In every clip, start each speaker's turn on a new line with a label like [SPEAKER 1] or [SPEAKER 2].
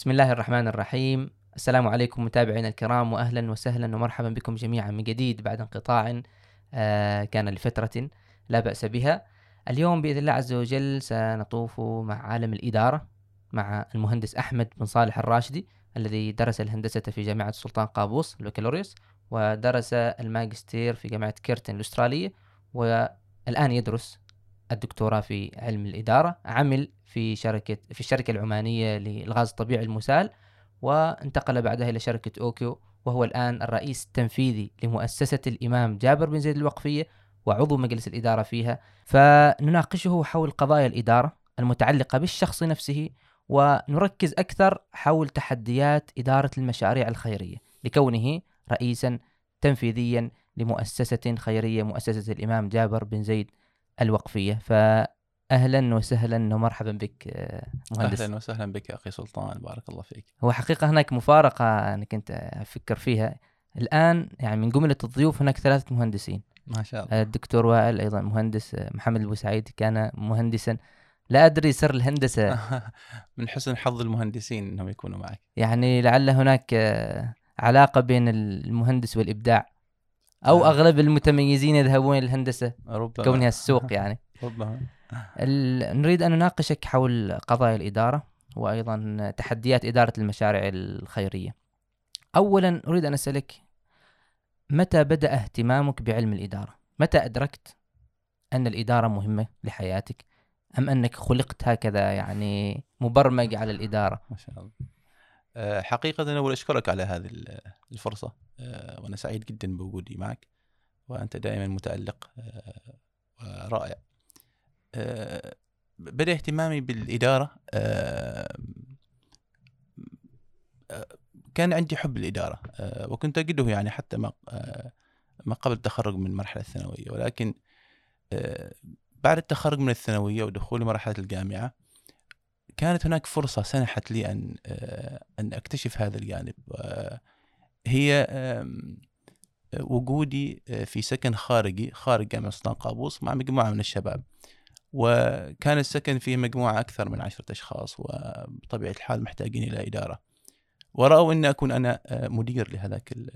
[SPEAKER 1] بسم الله الرحمن الرحيم. السلام عليكم متابعينا الكرام واهلا وسهلا ومرحبا بكم جميعا من جديد بعد انقطاع آه، كان لفترة لا بأس بها. اليوم بإذن الله عز وجل سنطوف مع عالم الإدارة مع المهندس أحمد بن صالح الراشدي الذي درس الهندسة في جامعة السلطان قابوس البكالوريوس ودرس الماجستير في جامعة كيرتن الأسترالية والآن يدرس الدكتوراه في علم الإدارة عمل في شركة في الشركة العمانية للغاز الطبيعي المسال وانتقل بعدها إلى شركة أوكيو وهو الآن الرئيس التنفيذي لمؤسسة الإمام جابر بن زيد الوقفية وعضو مجلس الإدارة فيها. فنناقشه حول قضايا الإدارة المتعلقة بالشخص نفسه ونركز أكثر حول تحديات إدارة المشاريع الخيرية لكونه رئيسا تنفيذيا لمؤسسة خيرية مؤسسة الإمام جابر بن زيد الوقفية. فأهلا وسهلا ومرحبا بك آه، مهندس.
[SPEAKER 2] أهلا وسهلا بك أخي سلطان بارك الله فيك.
[SPEAKER 1] هو حقيقة هناك مفارقة أنا كنت أفكر فيها. الآن يعني من جملة الضيوف هناك ثلاثة مهندسين.
[SPEAKER 2] ما شاء الله.
[SPEAKER 1] الدكتور وائل أيضا مهندس محمد البوسعيد كان مهندسا. لا أدري سر الهندسة.
[SPEAKER 2] من حسن حظ المهندسين إنهم يكونوا معك.
[SPEAKER 1] يعني لعل هناك آه، علاقة بين المهندس والإبداع. أو
[SPEAKER 2] آه.
[SPEAKER 1] أغلب المتميزين يذهبون إلى الهندسة
[SPEAKER 2] ربما
[SPEAKER 1] كونها السوق يعني
[SPEAKER 2] ربما
[SPEAKER 1] نريد أن نناقشك حول قضايا الإدارة وأيضا تحديات إدارة المشاريع الخيرية أولا أريد أن أسألك متى بدأ اهتمامك بعلم الإدارة؟ متى أدركت أن الإدارة مهمة لحياتك؟ أم أنك خلقت هكذا يعني مبرمج على الإدارة؟
[SPEAKER 2] ما شاء الله حقيقة أنا أول أشكرك على هذه ال- الفرصة آه، وأنا سعيد جدا بوجودي معك وأنت دائما متألق آه، ورائع. آه، بدأ اهتمامي بالإدارة آه، آه، كان عندي حب الإدارة آه، وكنت أجده يعني حتى ما آه، ما قبل التخرج من المرحلة الثانوية ولكن آه، بعد التخرج من الثانوية ودخولي مرحلة الجامعة كانت هناك فرصة سنحت لي أن آه، أن أكتشف هذا الجانب. آه، هي وجودي آه، في سكن خارجي خارج جامعة سلطان قابوس مع مجموعة من الشباب. وكان السكن فيه مجموعة أكثر من عشرة أشخاص وبطبيعة الحال محتاجين إلى إدارة. ورأوا أن أكون أنا مدير لهذاك ال-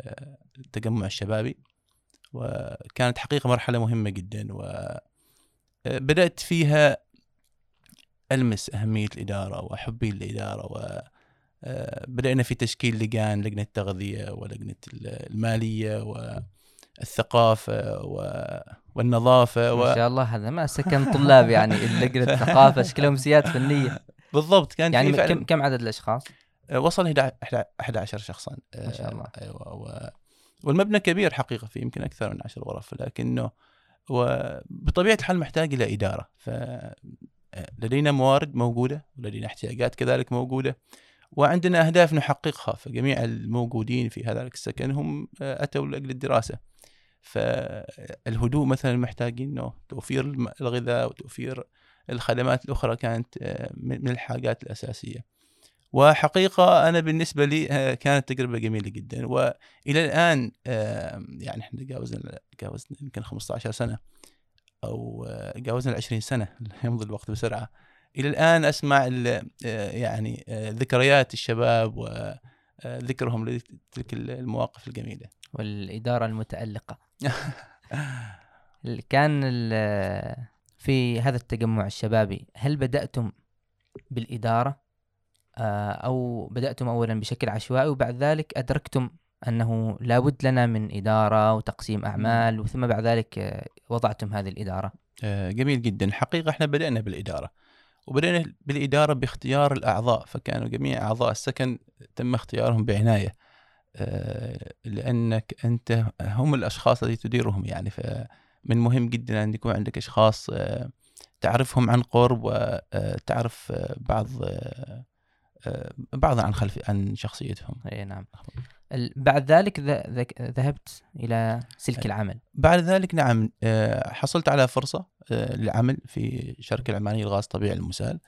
[SPEAKER 2] التجمع الشبابي. وكانت حقيقة مرحلة مهمة جدا. وبدأت فيها ألمس أهمية الإدارة وحبي للإدارة و آه، بدأنا في تشكيل لجان لجنة التغذية ولجنة ال- المالية والثقافة و- والنظافة
[SPEAKER 1] ما
[SPEAKER 2] و...
[SPEAKER 1] شاء الله هذا ما سكن طلاب يعني اللجنة الثقافة شكلهم سياد فنية
[SPEAKER 2] بالضبط كان
[SPEAKER 1] يعني
[SPEAKER 2] في فعلا
[SPEAKER 1] كم كم عدد الأشخاص؟
[SPEAKER 2] آه، وصل 11 11 شخصا
[SPEAKER 1] ما شاء الله.
[SPEAKER 2] آه، أيوه و... والمبنى كبير حقيقة فيه يمكن أكثر من 10 غرف لكنه وبطبيعه الحال محتاج إلى إدارة ف لدينا موارد موجودة ولدينا احتياجات كذلك موجودة وعندنا أهداف نحققها فجميع الموجودين في هذا السكن هم آه، أتوا لأجل الدراسة. فالهدوء مثلا محتاجين انه توفير الغذاء وتوفير الخدمات الأخرى كانت آه، من الحاجات الأساسية. وحقيقة أنا بالنسبة لي آه، كانت تجربة جميلة جدا وإلى الآن يعني إحنا تجاوزنا تجاوزنا يمكن 15 سنة. أو آه، تجاوزنا ال 20 سنة يمضي الوقت بسرعة. إلى الآن أسمع ال- آه، يعني آه، ذكريات الشباب وذكرهم لتلك المواقف الجميلة.
[SPEAKER 1] والإدارة المتألقة. ال- كان في هذا التجمع الشبابي هل بدأتم بالإدارة؟ آه، أو بدأتم أولا بشكل عشوائي وبعد ذلك أدركتم أنه لابد لنا من إدارة وتقسيم أعمال وثم بعد ذلك وضعتم هذه الإدارة.
[SPEAKER 2] آه، جميل جدا. حقيقة إحنا بدأنا بالإدارة وبدأنا بالإدارة باختيار الأعضاء فكانوا جميع أعضاء السكن تم اختيارهم بعناية آه، لأنك أنت هم الأشخاص الذي تديرهم يعني. فمن مهم جدا أن يكون عندك أشخاص آه، تعرفهم عن قرب وتعرف بعض بعض عن خلف عن شخصيتهم.
[SPEAKER 1] أي نعم. بعد ذلك ذهبت إلى سلك العمل.
[SPEAKER 2] بعد ذلك نعم آه، حصلت على فرصة آه، للعمل في شركة العمانية للغاز الطبيعي المسال.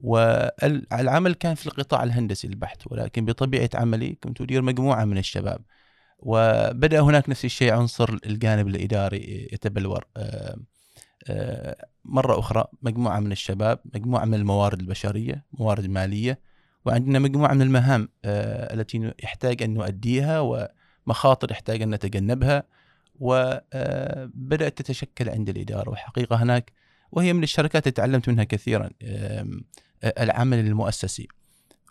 [SPEAKER 2] والعمل كان في القطاع الهندسي البحت ولكن بطبيعة عملي كنت أدير مجموعة من الشباب. وبدأ هناك نفس الشيء عنصر الجانب الإداري يتبلور آه، آه، مرة أخرى مجموعة من الشباب مجموعة من الموارد البشرية موارد مالية وعندنا مجموعة من المهام آه، التي يحتاج أن نؤديها ومخاطر يحتاج أن نتجنبها وبدأت تتشكل عند الإدارة. وحقيقة هناك وهي من الشركات اللي تعلمت منها كثيرا آه، العمل المؤسسي.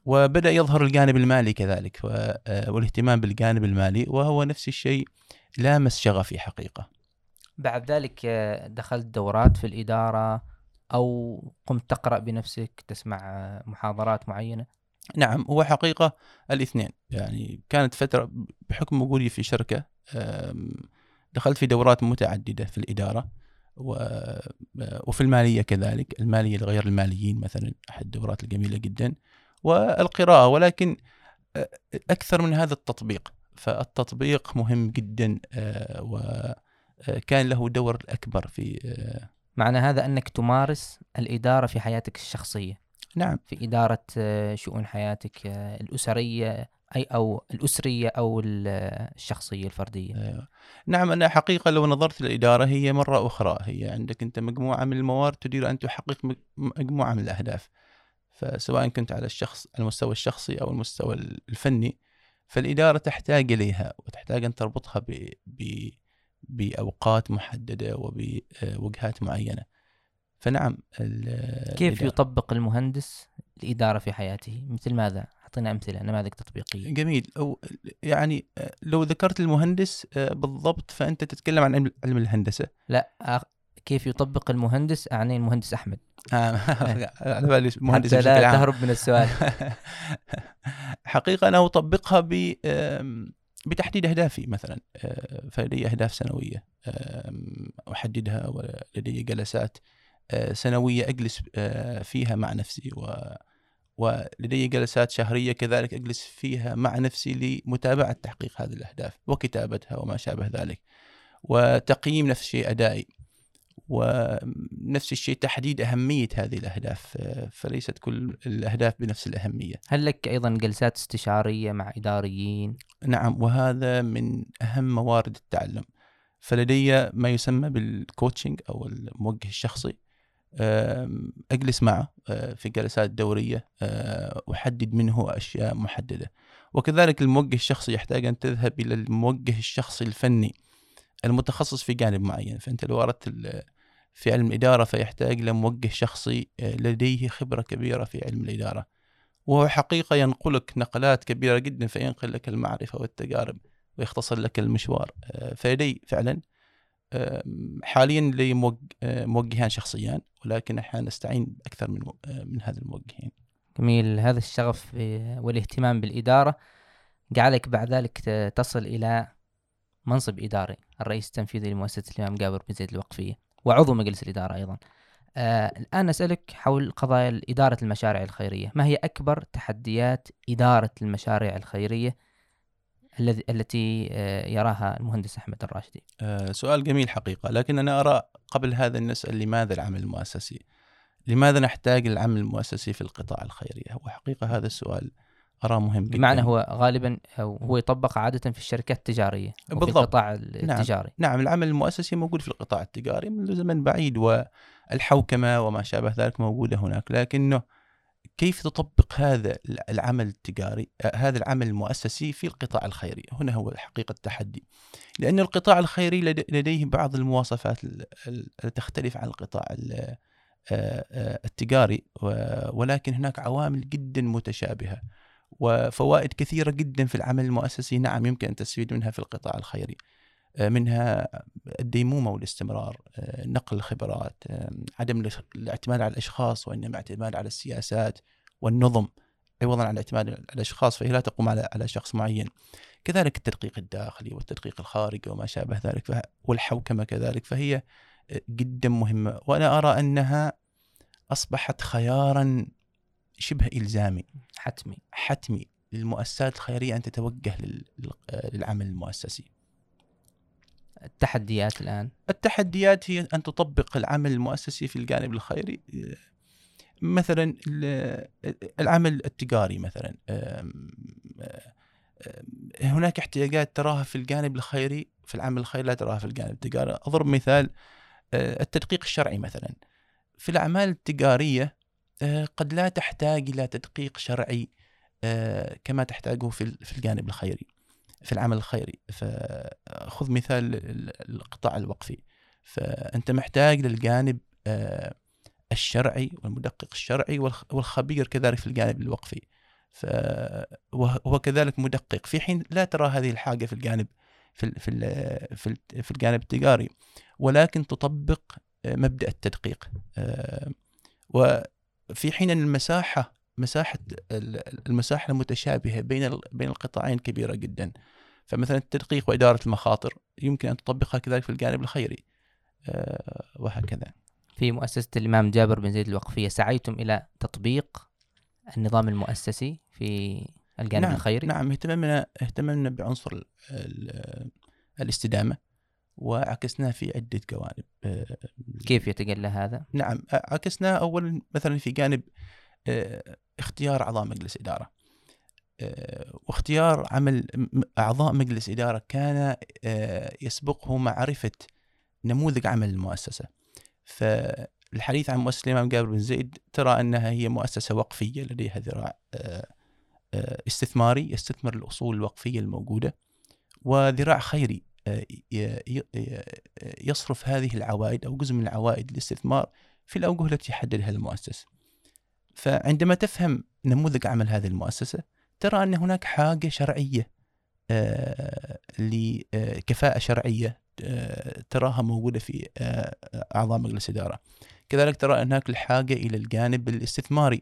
[SPEAKER 2] وبدأ يظهر الجانب المالي كذلك آه، والاهتمام بالجانب المالي وهو نفس الشيء لامس شغفي حقيقة.
[SPEAKER 1] بعد ذلك آه، دخلت دورات في الإدارة أو قمت تقرأ بنفسك تسمع آه، محاضرات معينة؟
[SPEAKER 2] نعم هو حقيقة الاثنين. يعني كانت فترة بحكم وجودي في شركة دخلت في دورات متعددة في الإدارة و- وفي المالية كذلك. المالية لغير الماليين مثلا أحد الدورات الجميلة جدا. والقراءة ولكن آه، أكثر من هذا التطبيق. فالتطبيق مهم جدا آه، وكان له دور أكبر في آه،
[SPEAKER 1] معنى هذا أنك تمارس الإدارة في حياتك الشخصية.
[SPEAKER 2] نعم.
[SPEAKER 1] في إدارة آه، شؤون حياتك آه، الأسرية أي أو الأسرية أو آه، الشخصية الفردية.
[SPEAKER 2] أيوة. نعم أنا حقيقة لو نظرت للإدارة هي مرة أخرى. هي عندك أنت مجموعة من الموارد تدير أن تحقق مج- مجموعة من الأهداف. فسواء كنت على الشخص المستوى الشخصي أو المستوى الفني فالإدارة تحتاج إليها وتحتاج أن تربطها ب... ب... بأوقات محددة وبوجهات معينة. فنعم ال-
[SPEAKER 1] كيف يطبق المهندس الإدارة في حياته؟ مثل ماذا؟ أعطينا أمثلة نماذج تطبيقية.
[SPEAKER 2] جميل. أو يعني آه، لو ذكرت المهندس آه، بالضبط فأنت تتكلم عن علم- الهندسة.
[SPEAKER 1] لا أ- كيف يطبق المهندس؟ أعني المهندس أحمد.
[SPEAKER 2] آه، على بالي مهندس
[SPEAKER 1] حتى لا تهرب من السؤال.
[SPEAKER 2] حقيقة أنا أطبقها ب بتحديد أهدافي مثلا. آه، فلدي أهداف سنوية. أحددها ولدي جلسات. آه، سنوية أجلس آه، فيها مع نفسي. و ولدي جلسات شهرية كذلك أجلس فيها مع نفسي لمتابعة تحقيق هذه الأهداف وكتابتها وما شابه ذلك. وتقييم نفس الشيء أدائي. ونفس الشيء تحديد أهمية هذه الأهداف آه، فليست كل الأهداف بنفس الأهمية.
[SPEAKER 1] هل لك أيضا جلسات استشارية مع إداريين؟
[SPEAKER 2] نعم وهذا من أهم موارد التعلم. فلدي ما يسمى بالكوتشنج أو الموجه الشخصي. أم، أجلس معه أه، في جلسات دورية أه، أحدد منه أشياء محددة. وكذلك الموجه الشخصي يحتاج أن تذهب إلى الموجه الشخصي الفني المتخصص في جانب معين. فأنت لو أردت ال- في علم الإدارة فيحتاج لموجه شخصي أه، لديه خبرة كبيرة في علم الإدارة. وهو حقيقة ينقلك نقلات كبيرة جدا فينقل لك المعرفة والتجارب ويختصر لك المشوار. فلدي فعلا حاليا لي موج- أه، موجهان شخصيان ولكن أحيانا نستعين أكثر من من هذه الموجهين.
[SPEAKER 1] جميل. هذا الشغف آه، والاهتمام بالإدارة جعلك بعد ذلك تصل إلى منصب إداري الرئيس التنفيذي لمؤسسة الإمام جابر بن زيد الوقفية وعضو مجلس الإدارة أيضا. آه الآن أسألك حول قضايا إدارة المشاريع الخيرية. ما هي أكبر تحديات إدارة المشاريع الخيرية الذي التي آه يراها المهندس أحمد الراشدي.
[SPEAKER 2] أه، سؤال جميل حقيقة لكن أنا أرى قبل هذا أن نسأل لماذا العمل المؤسسي؟ لماذا نحتاج العمل المؤسسي في القطاع الخيري هو حقيقة هذا السؤال أراه مهم جدا.
[SPEAKER 1] بمعنى هو غالبا هو يطبق عادة في الشركات التجارية وفي
[SPEAKER 2] بالضبط.
[SPEAKER 1] القطاع التجاري.
[SPEAKER 2] نعم العمل المؤسسي موجود في القطاع التجاري منذ زمن بعيد والحوكمة وما شابه ذلك موجودة هناك لكنه كيف تطبق هذا العمل التجاري آه، هذا العمل المؤسسي في القطاع الخيري؟ هنا هو حقيقة التحدي. لأن القطاع الخيري لد- لديه بعض المواصفات ال- ال- التي تختلف عن القطاع ال- آه، آه، التجاري ولكن هناك عوامل جدا متشابهة وفوائد كثيرة جدا في العمل المؤسسي. نعم يمكن أن تستفيد منها في القطاع الخيري. منها الديمومة والاستمرار آه، نقل الخبرات آه، عدم الاعتماد على الأشخاص وإنما اعتماد على السياسات والنظم. عوضا عن الاعتماد على الأشخاص فهي لا تقوم على على شخص معين. كذلك التدقيق الداخلي والتدقيق الخارجي وما شابه ذلك والحوكمة كذلك فهي آه، جدا مهمة. وأنا أرى أنها أصبحت خيارا شبه إلزامي.
[SPEAKER 1] حتمي.
[SPEAKER 2] حتمي للمؤسسات الخيرية أن تتوجه لل- لل- آه، للعمل المؤسسي.
[SPEAKER 1] التحديات الآن؟
[SPEAKER 2] التحديات هي أن تطبق العمل المؤسسي في الجانب الخيري مثلا ال- العمل التجاري مثلا هناك احتياجات تراها في الجانب الخيري في العمل الخيري لا تراها في الجانب التجاري. أضرب مثال أه، التدقيق الشرعي مثلا. في الأعمال التجارية أه، قد لا تحتاج إلى تدقيق شرعي آه، كما تحتاجه في الجانب الخيري. في العمل الخيري. فخذ مثال القطاع الوقفي. فأنت محتاج للجانب آه، الشرعي والمدقق الشرعي والخبير كذلك في الجانب الوقفي. فهو كذلك مدقق. في حين لا ترى هذه الحاجة في الجانب في في في, الجانب التجاري ولكن تطبق آه، مبدأ التدقيق. وفي حين المساحة مساحة المساحة المتشابهة بين بين القطاعين كبيرة جدا. فمثلا التدقيق وإدارة المخاطر يمكن أن تطبقها كذلك في الجانب الخيري. آه، وهكذا.
[SPEAKER 1] في مؤسسة الإمام جابر بن زيد الوقفية سعيتم إلى تطبيق النظام المؤسسي في الجانب
[SPEAKER 2] نعم
[SPEAKER 1] الخيري؟
[SPEAKER 2] نعم اهتممنا اهتممنا بعنصر الاستدامة وعكسناه في عدة جوانب. آه،
[SPEAKER 1] كيف يتجلى هذا؟
[SPEAKER 2] نعم عكسناه أولا مثلا في جانب اختيار أعضاء مجلس إدارة. آه، واختيار عمل أعضاء مجلس إدارة كان آه، يسبقه معرفة نموذج عمل المؤسسة. فالحديث عن مؤسسة الإمام جابر بن زيد ترى أنها هي مؤسسة وقفية لديها ذراع استثماري يستثمر الأصول الوقفية الموجودة. وذراع خيري يصرف هذه العوائد أو جزء من العوائد للاستثمار في الأوجه التي يحددها المؤسس فعندما تفهم نموذج عمل هذه المؤسسة ترى أن هناك حاجة شرعية آه لكفاءة شرعية آه تراها موجودة في آه أعضاء مجلس إدارة. كذلك ترى هناك الحاجة إلى الجانب الاستثماري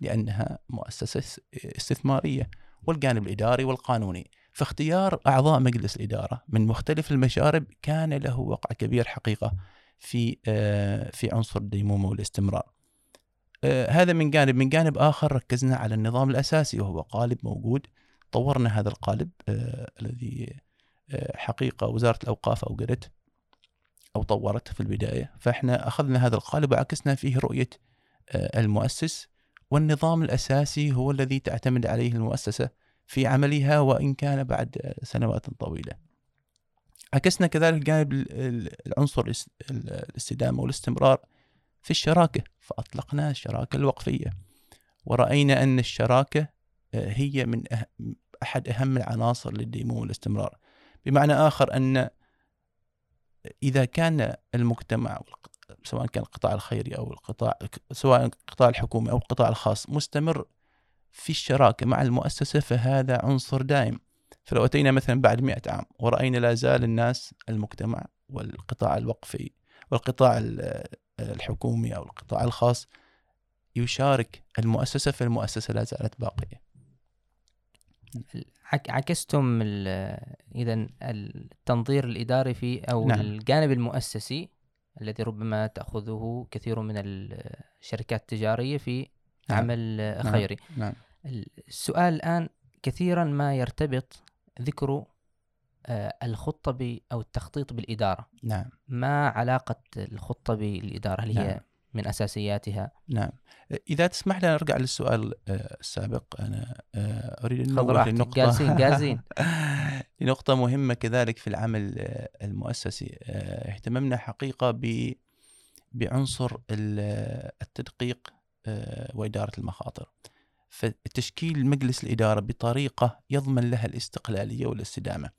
[SPEAKER 2] لأنها مؤسسة استثمارية والجانب الإداري والقانوني. فاختيار أعضاء مجلس الإدارة من مختلف المشارب كان له وقع كبير حقيقة في في عنصر الديمومة والاستمرار. هذا من جانب. من جانب آخر ركزنا على النظام الأساسي وهو قالب موجود. طورنا هذا القالب آه الذي آه حقيقة وزارة الأوقاف أوجدته أو طورته في البداية. فإحنا أخذنا هذا القالب وعكسنا فيه رؤية آه المؤسس. والنظام الأساسي هو الذي تعتمد عليه المؤسسة في عملها وإن كان بعد سنوات طويلة. عكسنا كذلك جانب العنصر الاستدامة والاستمرار. في الشراكة فأطلقنا الشراكة الوقفية. ورأينا أن الشراكة آه، هي من أحد أهم العناصر للديموم والاستمرار. بمعنى آخر أن إذا كان المجتمع سواء كان القطاع الخيري أو القطاع سواء القطاع الحكومي أو القطاع الخاص مستمر في الشراكة مع المؤسسة فهذا عنصر دائم. فلو أتينا مثلا بعد مئة عام ورأينا لا زال الناس المجتمع والقطاع الوقفي والقطاع الحكومي أو القطاع الخاص يشارك المؤسسة فالمؤسسة لا زالت باقية
[SPEAKER 1] عكستم إذا التنظير الإداري في أو نعم. الجانب المؤسسي الذي ربما تأخذه كثير من الشركات التجارية في نعم. عمل نعم. خيري نعم. السؤال الآن كثيرا ما يرتبط ذكر آه، الخطة أو التخطيط بالإدارة.
[SPEAKER 2] نعم.
[SPEAKER 1] ما علاقة الخطة بالإدارة؟ هل هي نعم. من أساسياتها؟
[SPEAKER 2] نعم. إذا تسمح لي أرجع للسؤال آه، السابق. أنا آه، أريد أن
[SPEAKER 1] نوضح لنقطة جالسين جالسين.
[SPEAKER 2] لنقطة مهمة كذلك في العمل المؤسسي. اهتممنا حقيقة ب بعنصر التدقيق وإدارة المخاطر. فتشكيل مجلس الإدارة بطريقة يضمن لها الاستقلالية والاستدامة.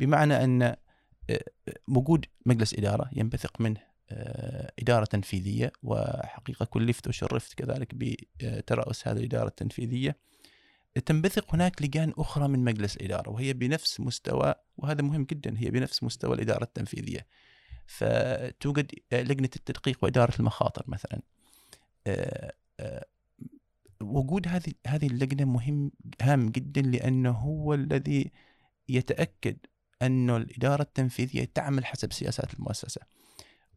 [SPEAKER 2] بمعنى أن آه، وجود مجلس إدارة ينبثق منه آه، إدارة تنفيذية وحقيقة كلفت وشرفت كذلك بترأس هذه الإدارة التنفيذية. تنبثق هناك لجان أخرى من مجلس الإدارة وهي بنفس مستوى وهذا مهم جدا هي بنفس مستوى الإدارة التنفيذية. فتوجد لجنة التدقيق وإدارة المخاطر مثلا. آه، وجود هذه هذه اللجنة مهم هام جدا لأنه هو الذي يتأكد أن الإدارة التنفيذية تعمل حسب سياسات المؤسسة.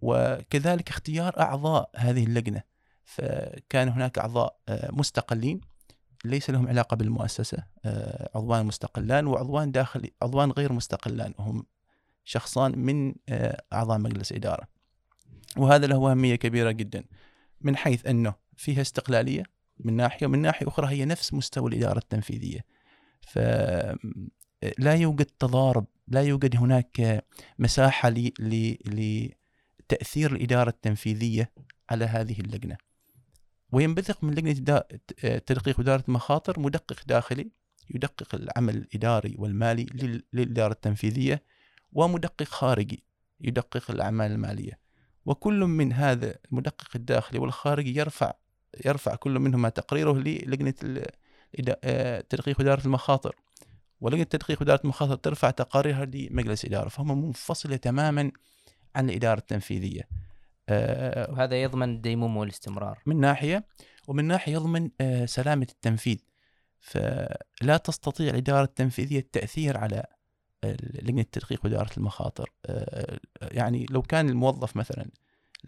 [SPEAKER 2] وكذلك اختيار أعضاء هذه اللجنة. فكان هناك أعضاء آه، مستقلين. ليس لهم علاقة بالمؤسسة آه، عضوان مستقلان وعضوان داخل عضوان غير مستقلان. وهم شخصان من آه، أعضاء مجلس إدارة. وهذا له أهمية كبيرة جدا. من حيث أنه فيها استقلالية من ناحية ومن ناحية أخرى هي نفس مستوى الإدارة التنفيذية. ف لا يوجد تضارب لا يوجد هناك مساحة لتأثير الإدارة التنفيذية على هذه اللجنة. وينبثق من آه، تدقيق وإدارة المخاطر مدقق داخلي يدقق العمل الإداري والمالي لل- للإدارة التنفيذية ومدقق خارجي يدقق الأعمال المالية. وكل من هذا المدقق الداخلي والخارجي يرفع يرفع كل منهما تقريره آه، تدقيق وإدارة المخاطر. ولجنة تدقيق وإدارة المخاطر ترفع تقاريرها لمجلس إدارة فهم منفصلة تماما عن الإدارة التنفيذية. آه،
[SPEAKER 1] وهذا يضمن الديمومه والاستمرار.
[SPEAKER 2] من ناحية ومن ناحية يضمن آه، سلامة التنفيذ. فلا تستطيع الإدارة التنفيذية التأثير على ال- لجنة تدقيق وإدارة المخاطر. آه، يعني لو كان الموظف مثلا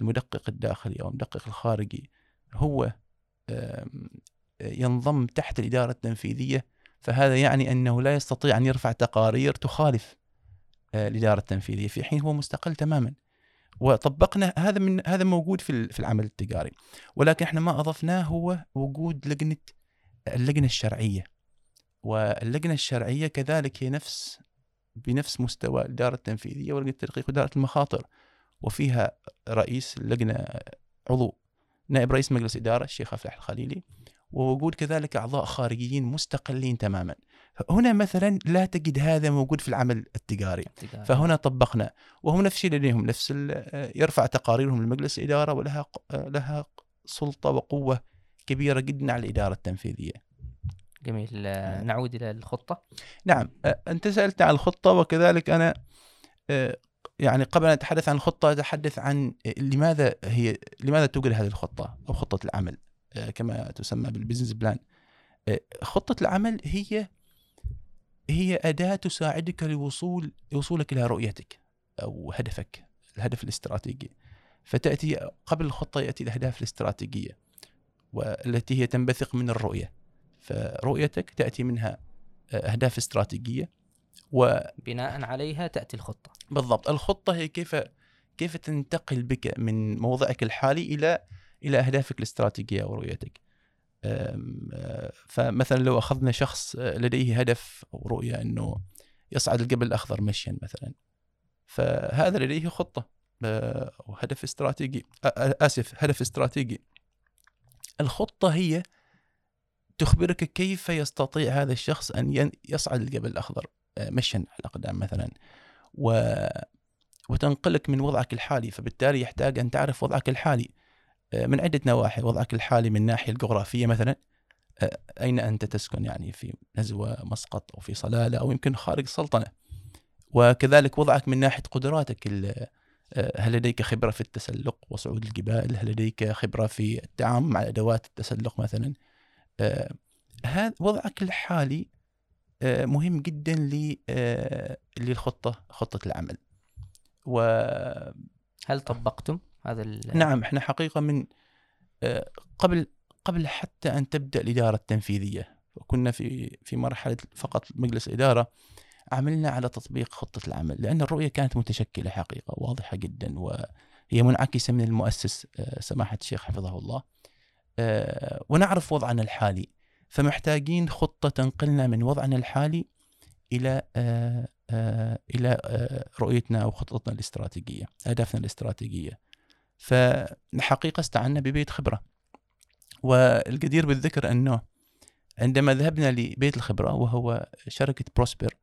[SPEAKER 2] المدقق الداخلي أو المدقق الخارجي هو ينضم تحت الإدارة التنفيذية فهذا يعني أنه لا يستطيع أن يرفع تقارير تخالف آه، الإدارة التنفيذية. في حين هو مستقل تماما. وطبقنا هذا من هذا موجود في في العمل التجاري. ولكن إحنا ما أضفناه هو وجود لجنة اللجنة الشرعية. واللجنة الشرعية كذلك هي نفس بنفس مستوى الإدارة التنفيذية ولجنه تدقيق وإدارة المخاطر. وفيها رئيس اللجنه عضو نائب رئيس مجلس إدارة الشيخ افلح الخليلي. ووجود كذلك أعضاء خارجيين مستقلين تماما. هنا مثلا لا تجد هذا موجود في العمل التجاري.
[SPEAKER 1] ابتكار.
[SPEAKER 2] فهنا طبقنا. وهم نفس الشيء لديهم نفس ال- يرفع تقاريرهم لمجلس الإدارة ولها ق- لها سلطة وقوة كبيرة جدا على الإدارة التنفيذية.
[SPEAKER 1] جميل. آه، نعود إلى الخطة.
[SPEAKER 2] نعم. أنت سألت عن الخطة وكذلك أنا يعني قبل أن أتحدث عن الخطة أتحدث عن لماذا هي لماذا توجد هذه الخطة أو خطة العمل؟ كما تسمى بال business plan أ، خطة العمل هي هي أداة تساعدك لوصول لوصولك إلى رؤيتك أو هدفك الهدف الاستراتيجي. فتأتي قبل الخطة يأتي الأهداف الاستراتيجية والتي هي تنبثق من الرؤية. فرؤيتك تأتي منها أهداف استراتيجية
[SPEAKER 1] بناء عليها تأتي الخطة.
[SPEAKER 2] وبالضبط الخطة هي كيف كيف تنتقل بك من موضعك الحالي إلى إلى أهدافك الاستراتيجية ورؤيتك فمثلا لو أخذنا شخص لديه هدف أو رؤية أنه يصعد الجبل الأخضر مشيا مثلا فهذا لديه خطة آه، أو هدف استراتيجي آسف هدف استراتيجي. الخطة هي تخبرك كيف يستطيع هذا الشخص ين- يصعد الجبل الأخضر آه، مشيا على الأقدام مثلا. و وتنقلك من وضعك الحالي فبالتالي يحتاج أن تعرف وضعك الحالي. من عدة نواحي. وضعك الحالي من الناحية الجغرافية مثلا آه، أين أنت تسكن؟ يعني في نزوة مسقط أو في صلالة أو يمكن خارج السلطنة وكذلك وضعك من ناحية قدراتك آه، هل لديك خبرة في التسلق وصعود الجبال؟ هل لديك خبرة في التعامل مع أدوات التسلق مثلا؟ آه، هذا وضعك الحالي آه، مهم جدا ل- آه، للخطة خطة العمل. و
[SPEAKER 1] هل طبقتم؟ هذا
[SPEAKER 2] نعم إحنا حقيقة من آه، قبل قبل حتى أن تبدأ الإدارة التنفيذية وكنا في في مرحلة فقط مجلس اداره عملنا على تطبيق خطة العمل لأن الرؤية كانت متشكلة حقيقة واضحة جدا وهي منعكسة من المؤسس آه، سماحة الشيخ حفظه الله. آه، ونعرف وضعنا الحالي فمحتاجين خطة تنقلنا من وضعنا الحالي إلى إلى رؤيتنا أو خطتنا الاستراتيجية أهدافنا الاستراتيجية. فحقيقة استعنا ببيت خبرة. والجدير بالذكر أنه عندما ذهبنا لبيت الخبرة وهو شركة بروسبر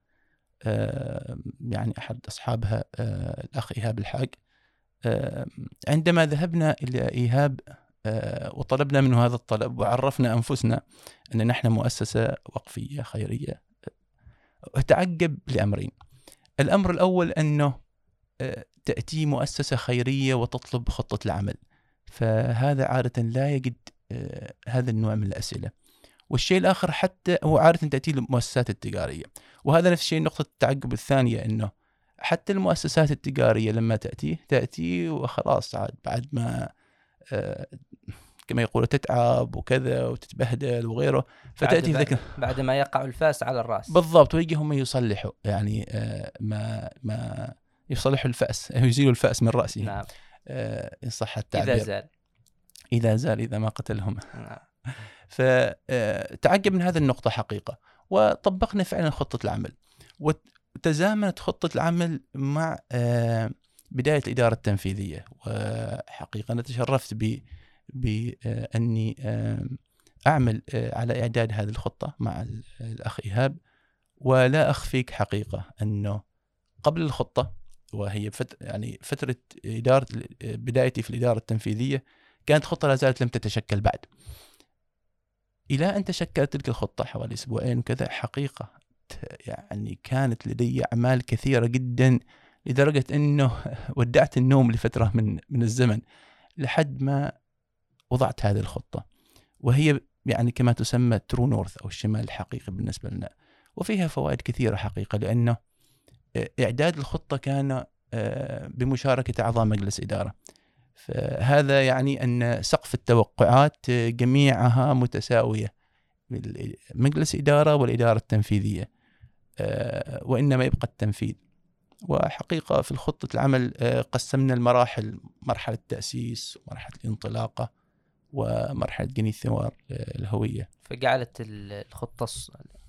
[SPEAKER 2] آه، يعني أحد أصحابها آه، الأخ إيهاب الحاج آه، عندما ذهبنا إلى إيهاب وطلبنا منه هذا الطلب وعرفنا أنفسنا أن نحن مؤسسة وقفية خيرية تعجب لأمرين. الأمر الأول أنه تأتي مؤسسة خيرية وتطلب خطة العمل. فهذا عادة لا يجد آه، هذا النوع من الأسئلة. والشيء الآخر حتى هو عادة تأتي المؤسسات التجارية. وهذا نفس الشيء نقطة التعقب الثانية أنه حتى المؤسسات التجارية لما تأتي تأتي وخلاص عاد بعد ما آه، كما يقولوا تتعب وكذا وتتبهدل وغيره فتأتي
[SPEAKER 1] بعد, بعد ما يقع الفاس على الرأس.
[SPEAKER 2] بالضبط ويجي هم يصلحوا. يعني آه، ما ما يصلحوا الفأس يزيلوا الفأس من رأسه
[SPEAKER 1] نعم.
[SPEAKER 2] آه، إن صح التعبير.
[SPEAKER 1] اذا زال.
[SPEAKER 2] إذا زال إذا ما قتلهم.
[SPEAKER 1] نعم.
[SPEAKER 2] فتعجب من هذه النقطة حقيقة. وطبقنا فعلا خطة العمل. وتزامنت خطة العمل مع آه، بداية الإدارة التنفيذية. وحقيقة أنا تشرفت ب باني آه، أعمل آه، على إعداد هذه الخطة مع الأخ إيهاب. ولا أخفيك حقيقة أنه قبل الخطة وهي فترة يعني فترة إدارة بدايتي في الإدارة التنفيذية كانت خطة لا زالت لم تتشكل بعد. إلى أن تشكلت تلك الخطة حوالي أسبوعين وكذا حقيقة يعني كانت لدي أعمال كثيرة جدا لدرجة إنه ودعت النوم لفترة من من الزمن لحد ما وضعت هذه الخطة وهي يعني كما تسمى ترو نورث أو الشمال الحقيقي بالنسبة لنا وفيها فوائد كثيرة حقيقة لأنه إعداد الخطة كان آه، بمشاركة أعضاء مجلس إدارة. فهذا يعني أن سقف التوقعات جميعها متساوية مجلس إدارة والإدارة التنفيذية آه، وإنما يبقى التنفيذ. وحقيقة في خطه العمل آه، قسمنا المراحل مرحلة تاسيس ومرحله الانطلاقة ومرحلة جني الثمار الهوية.
[SPEAKER 1] فجعلت الخطة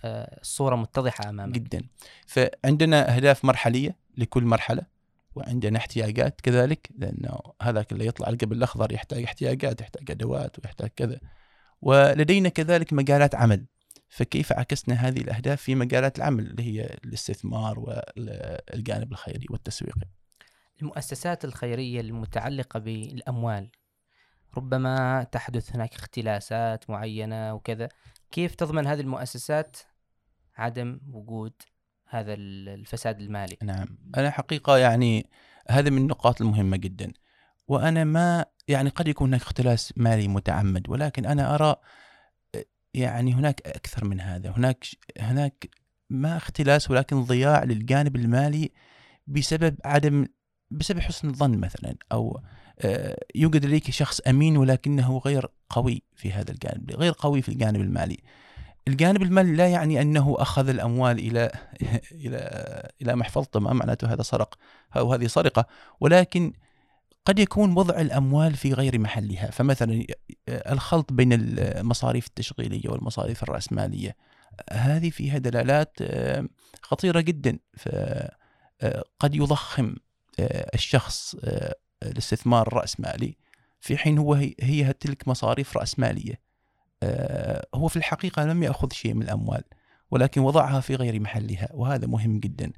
[SPEAKER 1] الصورة متضحة أمامك.
[SPEAKER 2] جدا. فعندنا أهداف مرحلية لكل مرحلة وعندنا احتياجات كذلك لأنه هذاك اللي يطلع القبل الأخضر يحتاج احتياجات يحتاج أدوات ويحتاج كذا. ولدينا كذلك مجالات عمل. فكيف عكسنا هذه الأهداف في مجالات العمل اللي هي الاستثمار والجانب الخيري والتسويقي؟
[SPEAKER 1] المؤسسات الخيرية المتعلقة بالأموال. ربما تحدث هناك اختلاسات معينة وكذا. كيف تضمن هذه المؤسسات عدم وجود هذا الفساد المالي؟
[SPEAKER 2] نعم. أنا حقيقة يعني هذا من النقاط المهمة جدا. وأنا ما يعني قد يكون هناك اختلاس مالي متعمد ولكن أنا أرى يعني هناك أكثر من هذا. هناك هناك ما اختلاس ولكن ضياع للجانب المالي بسبب عدم بسبب حسن الظن مثلا أو يوجد لديك شخص أمين ولكنه غير قوي في هذا الجانب غير قوي في الجانب المالي. الجانب المالي لا يعني أنه أخذ الأموال إلى إلى إلى محفظته ما معناته هذا سرق أو هذه سرقة ولكن قد يكون وضع الأموال في غير محلها. فمثلا الخلط بين المصاريف التشغيلية والمصاريف الرأسمالية هذه فيها دلالات آه، خطيرة جدا. فقد يضخم آه، الشخص آه، الاستثمار الراسمالي في حين هو هي تلك مصاريف راسماليه آه، هو في الحقيقة لم يأخذ شيء من الأموال ولكن وضعها في غير محلها وهذا مهم جدا.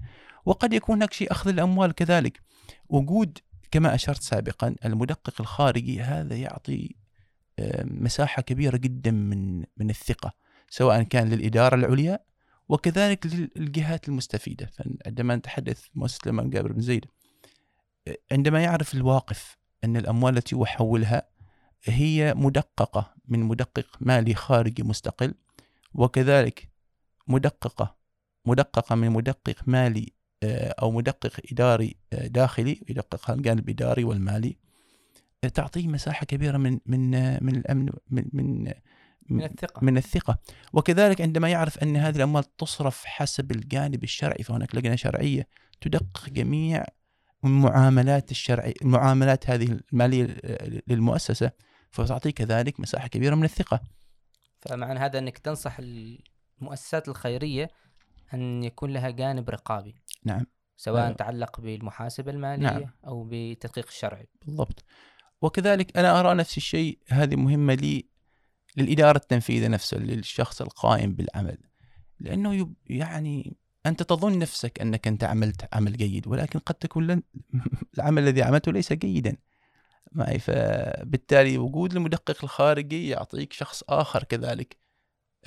[SPEAKER 2] وقد يكون هناك شيء أخذ الأموال كذلك. وجود كما أشرت سابقا المدقق الخارجي هذا يعطي آه، مساحة كبيرة جدا من من الثقة سواء كان للإدارة العليا وكذلك للجهات المستفيدة. فعندما نتحدث مؤسسة الإمام جابر بن زيد عندما يعرف الواقف أن الأموال التي يحولها هي مدققة من مدقق مالي خارجي مستقل وكذلك مدققة مدققة من مدقق مالي آه، أو مدقق إداري آه، داخلي يدقق الجانب الإداري والمالي آه، تعطيه مساحة كبيرة من من من الأمن من من
[SPEAKER 1] من الثقة.
[SPEAKER 2] من الثقة. وكذلك عندما يعرف أن هذه الأموال تصرف حسب الجانب الشرعي فهناك لجنة شرعية تدقق جميع المعاملات الشرعية المعاملات هذه المالية للمؤسسة فتعطي كذلك مساحة كبيرة من الثقة.
[SPEAKER 1] فمعنى هذا أنك تنصح المؤسسات الخيرية أن يكون لها جانب رقابي.
[SPEAKER 2] نعم.
[SPEAKER 1] سواء أه. تعلق بالمحاسبة المالية نعم. أو بالتدقيق الشرعي.
[SPEAKER 2] بالضبط. وكذلك أنا أرى نفس الشيء هذه مهمة لي للإدارة التنفيذية نفسها للشخص القائم بالعمل. لأنه يعني أنت تظن نفسك أنك أنت عملت عمل جيد ولكن قد تكون لن العمل الذي عملته ليس جيدا. معي فبالتالي وجود المدقق الخارجي يعطيك شخص آخر كذلك.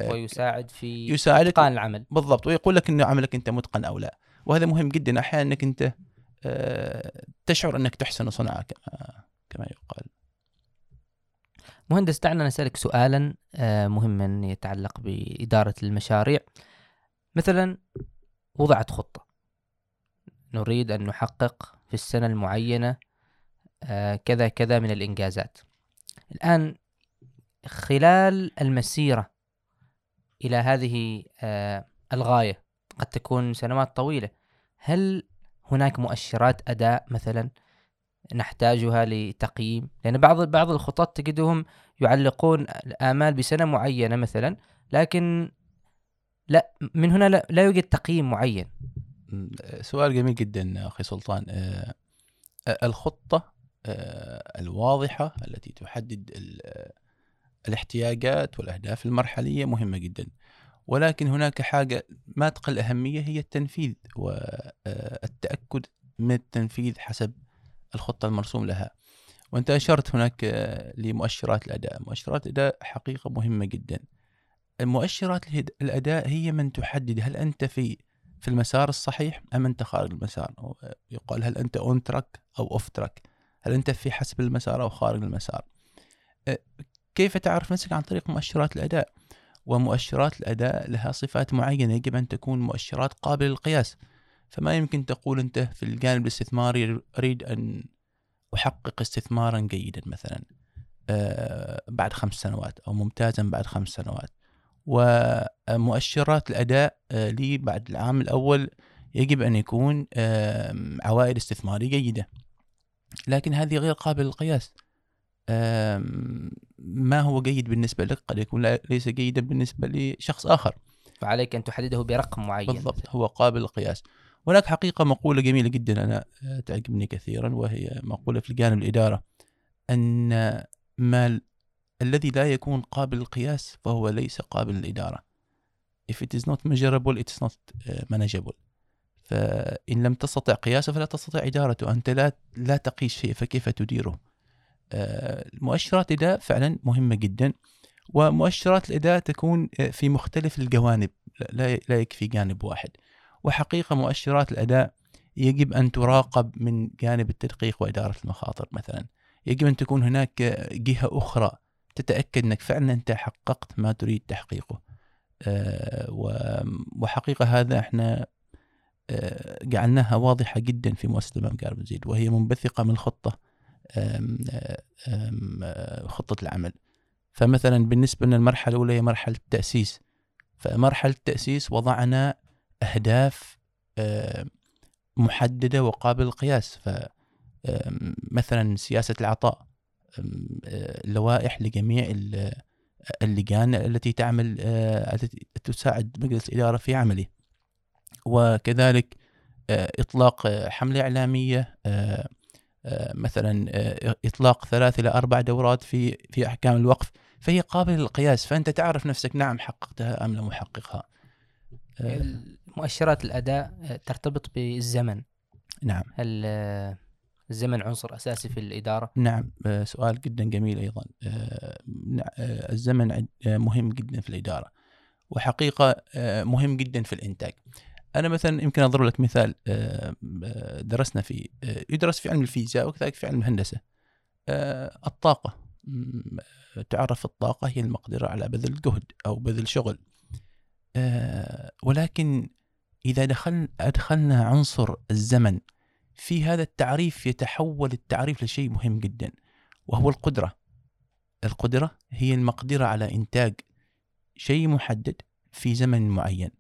[SPEAKER 1] آه، ويساعد في يساعدك إتقان العمل.
[SPEAKER 2] بالضبط ويقول لك انه عملك أنت متقن أو لا. وهذا مهم جدا. أحيانا أنك أنت آه، تشعر أنك تحسن صنعه كما كما يقال.
[SPEAKER 1] مهندس دعنا نسألك سؤالا آه، مهما يتعلق بإدارة المشاريع. مثلا وضعت خطة. نريد أن نحقق في السنة المعينة آه، كذا كذا من الإنجازات. الآن خلال المسيرة إلى هذه آه، الغاية قد تكون سنوات طويلة هل هناك مؤشرات أداء مثلا نحتاجها لتقييم؟ لأن بعض بعض الخطط تجدهم يعلقون الآمال بسنة معينة مثلا لكن لا من هنا لا, يوجد تقييم معين.
[SPEAKER 2] سؤال جميل جدا أخي سلطان. آه، الخطة آه، الواضحة التي تحدد الاحتياجات والأهداف المرحلية مهمة جدا. ولكن هناك حاجة ما تقل أهمية هي التنفيذ والتأكد من التنفيذ حسب الخطة المرسوم لها. وأنت أشرت هناك لمؤشرات الأداء. مؤشرات الأداء حقيقة مهمة جدا. المؤشرات الأداء هي من تحدد هل أنت في في المسار الصحيح أم أنت خارج المسار. يقال هل أنت أون تراك أو أوف تراك هل أنت في حسب المسار أو خارج المسار. كيف تعرف نفسك عن طريق مؤشرات الأداء؟ ومؤشرات الأداء لها صفات معينة يجب أن تكون مؤشرات قابلة للقياس. فما يمكن تقول أنت في الجانب الاستثماري أريد أن أحقق استثمارا جيدا مثلا. بعد خمس سنوات أو ممتازا بعد خمس سنوات. ومؤشرات الأداء آه، لي بعد العام الأول يجب أن يكون عوائد استثمارية جيدة. لكن هذه غير قابلة للقياس. ما هو جيد بالنسبة لك؟ قد يكون ليس جيدا بالنسبة لشخص آخر.
[SPEAKER 1] فعليك أن تحدده برقم معين.
[SPEAKER 2] بالضبط هو قابل للقياس. هناك حقيقة مقولة جميلة جدا أنا آه، تعجبني كثيرا وهي مقولة في الجانب الإدارة أن ما الذي لا يكون قابل للقياس فهو ليس قابل للإدارة. If it is not measurable it is not آه، manageable. فإن لم تستطع قياسه فلا تستطيع إدارته. أنت لا لا تقيس شيء فكيف تديره؟ آه، مؤشرات الأداء فعلا مهمة جدا ومؤشرات الأداء تكون آه، في مختلف الجوانب لا يكفي جانب واحد. وحقيقة مؤشرات الأداء يجب أن تراقب من جانب التدقيق وإدارة المخاطر مثلا. يجب أن تكون هناك جهة أخرى تتأكد أنك فعلا أنت حققت ما تريد تحقيقه. آه، وحقيقة هذا إحنا جعلناها واضحة جدا في مؤسسة الإمام بن زيد وهي منبثقة من الخطة خطة العمل. فمثلا بالنسبة لنا المرحلة الأولى هي مرحلة التأسيس. فمرحلة التأسيس وضعنا أهداف محددة وقابل للقياس. فمثلا سياسة العطاء. لوائح لجميع اللجان التي تعمل التي تساعد مجلس الإدارة في عمله. وكذلك إطلاق حملة إعلامية آه، مثلا آه، إطلاق ثلاث إلى أربع دورات في في أحكام الوقف فهي قابلة للقياس. فأنت تعرف نفسك نعم حققتها أم لم أحققها.
[SPEAKER 1] آه، مؤشرات الأداء ترتبط بالزمن.
[SPEAKER 2] نعم.
[SPEAKER 1] هل الزمن عنصر أساسي في الإدارة.
[SPEAKER 2] نعم سؤال جدا جميل أيضا. الزمن مهم جدا في الإدارة. وحقيقة مهم جدا في الإنتاج. أنا مثلا يمكن أضرب لك مثال آه، آه، درسنا في آه، يدرس في علم الفيزياء وكذلك في علم الهندسة. الطاقة. تعرف الطاقة هي المقدرة على بذل جهد أو بذل شغل. ولكن إذا دخل أدخلنا عنصر الزمن في هذا التعريف يتحول التعريف لشيء مهم جدا وهو القدرة. القدرة هي المقدرة على إنتاج شيء محدد في زمن معين.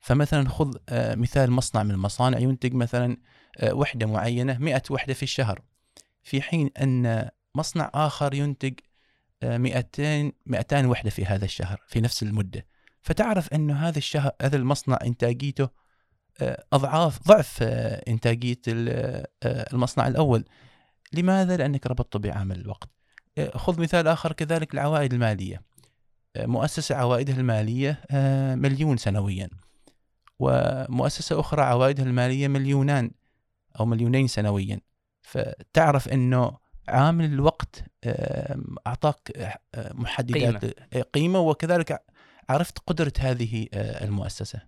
[SPEAKER 2] فمثلا خذ آه، مثال مصنع من المصانع ينتج مثلا آه، وحدة معينة 100 وحدة في الشهر. في حين أن مصنع آخر ينتج 200 آه، 200 وحدة في هذا الشهر في نفس المدة. فتعرف أنه هذا الشهر هذا المصنع إنتاجيته أضعاف ضعف إنتاجية المصنع الأول. لماذا؟ لأنك ربطته بعامل الوقت. خذ مثال آخر كذلك العوائد المالية. مؤسسة عوائدها المالية مليون سنويا ومؤسسة أخرى عوائدها المالية مليونان أو مليونين سنويا. فتعرف أنه عامل الوقت أعطاك آه، محددات قيمة, قيمة وكذلك عرفت قدرة هذه آه، المؤسسة.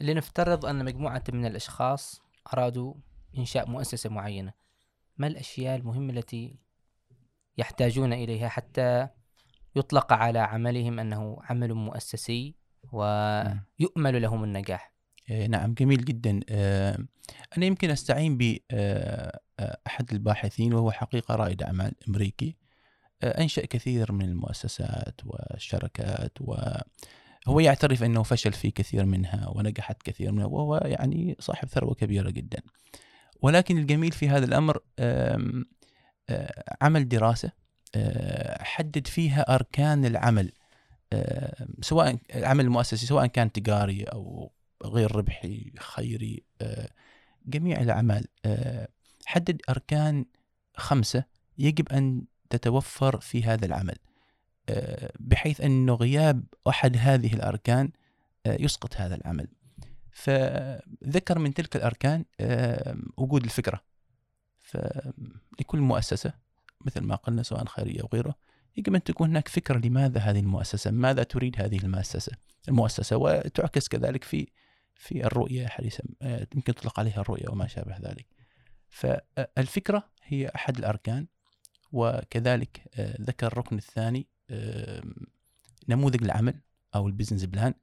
[SPEAKER 1] لنفترض أن مجموعة من الأشخاص أرادوا إنشاء مؤسسة معينة. ما الأشياء المهمة التي يحتاجون إليها حتى يطلق على عملهم أنه عمل مؤسسي ويؤمل لهم النجاح؟
[SPEAKER 2] آه، نعم جميل جدا. آه، أنا يمكن أستعين بأحد آه، الباحثين وهو حقيقة رائد أعمال أمريكي. أنشأ كثير من المؤسسات والشركات وهو يعترف أنه فشل في كثير منها ونجحت كثير منها وهو يعني صاحب ثروة كبيرة جدا. ولكن الجميل في هذا الأمر عمل دراسة حدد فيها أركان العمل سواء العمل المؤسسي سواء كان تجاري أو غير ربحي خيري آه، جميع الأعمال. آه، حدد أركان خمسة يجب أن تتوفر في هذا العمل. آه، بحيث أنه غياب أحد هذه الأركان آه، يسقط هذا العمل. فذكر من تلك الأركان آه، وجود الفكرة. فلكل مؤسسة مثل ما قلنا سواء خيرية أو غيره يجب أن تكون هناك فكرة لماذا هذه المؤسسة ماذا تريد هذه المؤسسة المؤسسة وتعكس كذلك في في الرؤية حديثا يمكن تطلق عليها الرؤية وما شابه ذلك. فالفكرة هي أحد الأركان وكذلك ذكر الركن الثاني نموذج العمل أو ال business plan.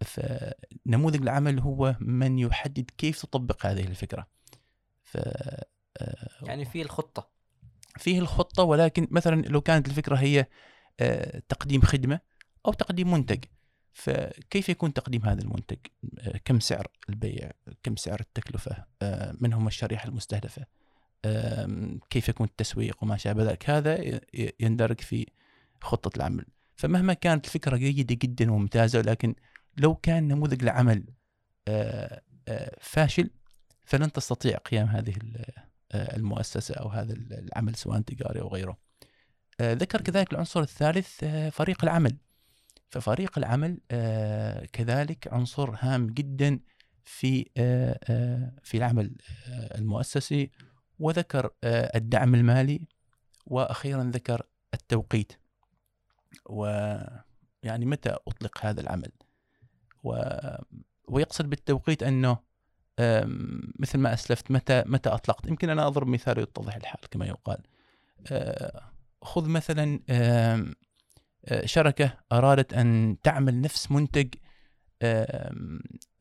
[SPEAKER 2] فنموذج العمل هو من يحدد كيف تطبق هذه الفكرة. ف
[SPEAKER 1] آه، يعني فيه الخطة.
[SPEAKER 2] فيه الخطة ولكن مثلا لو كانت الفكرة هي آه، تقديم خدمة أو تقديم منتج فكيف يكون تقديم هذا المنتج؟ آه، كم سعر البيع؟ كم سعر التكلفة؟ من هم الشريحة المستهدفة؟ كيف يكون التسويق وما شابه ذلك؟ هذا يندرج في خطة العمل. فمهما كانت الفكرة جيدة جدا وممتازة لكن لو كان نموذج العمل آه، آه، فاشل فلن تستطيع قيام هذه آه، المؤسسة أو هذا العمل سواء تجاري أو غيره. ذكر كذلك العنصر الثالث فريق العمل. ففريق العمل كذلك عنصر هام جدا في في العمل المؤسسي. وذكر الدعم المالي وأخيرا ذكر التوقيت. ويعني متى أطلق هذا العمل؟ و... ويقصد بالتوقيت أنه مثل ما أسلفت متى متى أطلقت؟ يمكن أنا أضرب مثال يتضح الحال كما يقال. خذ مثلا شركة أرادت أن تعمل نفس منتج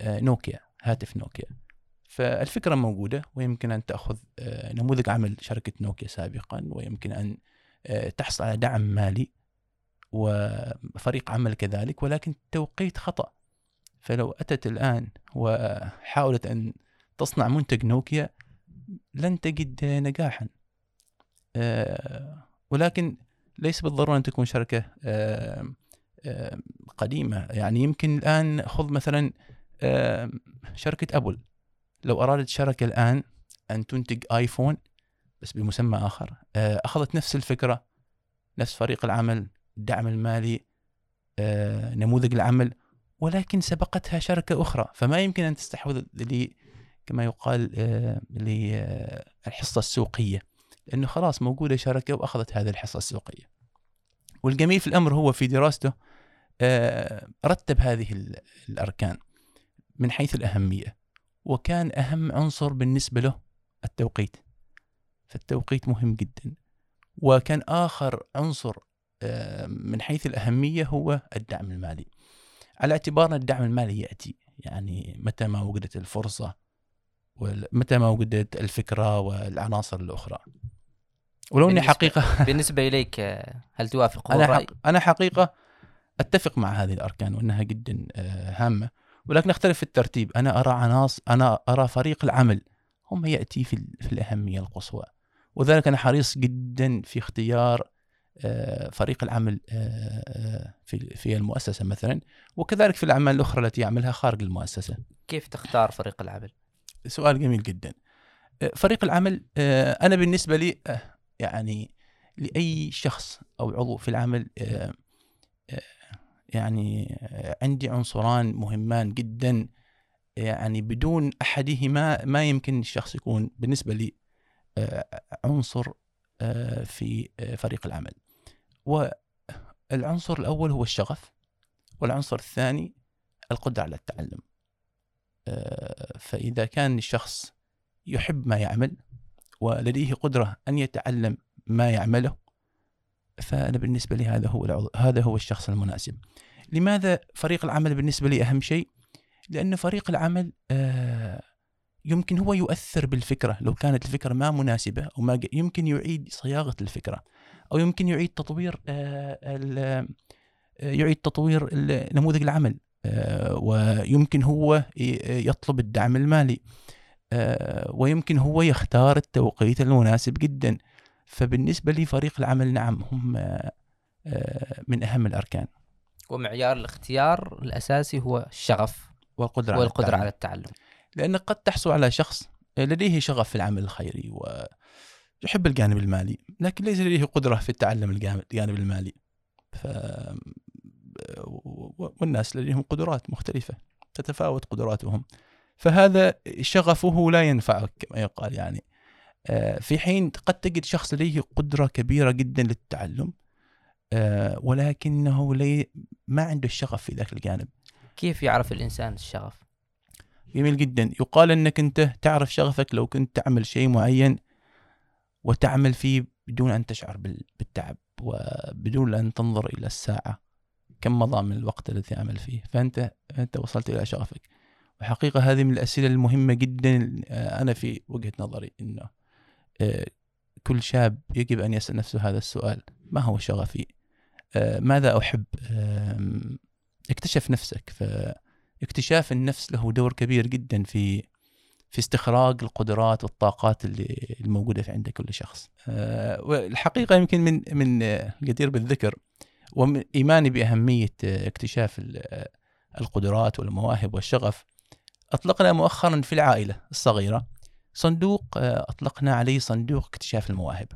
[SPEAKER 2] نوكيا هاتف نوكيا. فالفكرة موجودة ويمكن أن تأخذ نموذج عمل شركة نوكيا سابقا ويمكن أن تحصل على دعم مالي. وفريق عمل كذلك ولكن التوقيت خطأ. فلو أتت الآن وحاولت أن تصنع منتج نوكيا لن تجد نجاحا. آه، ولكن ليس بالضرورة أن تكون شركة آه، آه، قديمة. يعني يمكن الآن خذ مثلا شركة أبل. لو أرادت شركة الآن أن تنتج آيفون بس بمسمى آخر أخذت نفس الفكرة نفس فريق العمل الدعم المالي آه، نموذج العمل ولكن سبقتها شركة أخرى. فما يمكن أن تستحوذ لي كما يقال آه، للحصة السوقية لأنه خلاص موجودة شركة وأخذت هذه الحصة السوقية. والجميل في الأمر هو في دراسته آه، رتب هذه الأركان من حيث الأهمية وكان أهم عنصر بالنسبة له التوقيت. فالتوقيت مهم جدا وكان آخر عنصر من حيث الأهمية هو الدعم المالي. على اعتبار الدعم المالي يأتي يعني متى ما وجدت الفرصة ومتى ما وجدت الفكرة والعناصر الأخرى. ولو أني حقيقة
[SPEAKER 1] بالنسبة إليك هل توافق
[SPEAKER 2] أنا, حق أنا حقيقة أتفق مع هذه الأركان وأنها جدا آه، هامة. ولكن أختلف في الترتيب. أنا أرى عناصر أنا أرى فريق العمل هم يأتي في, في الأهمية القصوى. وذلك أنا حريص جدا في اختيار آه، فريق العمل آه، آه، في في المؤسسة مثلا وكذلك في الأعمال الأخرى التي يعملها خارج المؤسسة.
[SPEAKER 1] كيف تختار فريق العمل؟
[SPEAKER 2] سؤال جميل جدا. فريق العمل أنا بالنسبة لي يعني لأي شخص أو عضو في العمل يعني عندي عنصران مهمان جدا يعني بدون أحدهما ما يمكن الشخص يكون بالنسبة لي عنصر في فريق العمل. والعنصر الأول هو الشغف والعنصر الثاني القدرة على التعلم. آه، فإذا كان الشخص يحب ما يعمل ولديه قدرة أن يتعلم ما يعمله فأنا بالنسبة لي هذا هو هذا هو الشخص المناسب. لماذا فريق العمل بالنسبة لي أهم شيء؟ لأن فريق العمل آه، يمكن هو يؤثر بالفكرة لو كانت الفكرة ما مناسبة أو ما يمكن يعيد صياغة الفكرة أو يمكن يعيد تطوير آه، آه، يعيد تطوير نموذج العمل آه، ويمكن هو يطلب الدعم المالي ويمكن هو يختار التوقيت المناسب جدا. فبالنسبة لي فريق العمل نعم هم من أهم الأركان.
[SPEAKER 1] ومعيار الاختيار الأساسي هو الشغف والقدرة, والقدرة على التعلم.
[SPEAKER 2] لأنك قد تحصل على شخص لديه شغف في العمل الخيري و يحب الجانب المالي لكن ليس لديه قدرة في التعلم الجانب المالي. ف والناس لديهم قدرات مختلفة تتفاوت قدراتهم. فهذا شغفه لا ينفعك كما يقال يعني. آه، في حين قد تجد شخص لديه قدرة كبيرة جدا للتعلم آه، ولكنه لي ما عنده الشغف في ذاك الجانب.
[SPEAKER 1] كيف يعرف الإنسان الشغف؟
[SPEAKER 2] جميل جدا. يقال أنك أنت تعرف شغفك لو كنت تعمل شيء معين وتعمل فيه بدون أن تشعر بالتعب وبدون أن تنظر إلى الساعة. كم مضى من الوقت الذي عمل فيه؟ فأنت أنت وصلت إلى شغفك. وحقيقة هذه من الأسئلة المهمة جدا آه، أنا في وجهة نظري أنه آه، كل شاب يجب أن يسأل نفسه هذا السؤال. ما هو شغفي؟ آه، ماذا أحب؟ اكتشف نفسك. فاكتشاف النفس له دور كبير جدا في في استخراج القدرات والطاقات اللي الموجوده في عند كل شخص. والحقيقة يمكن من من الجدير بالذكر وإيماني بأهمية اكتشاف القدرات والمواهب والشغف. أطلقنا مؤخرا في العائلة الصغيرة. صندوق أطلقنا عليه صندوق اكتشاف المواهب.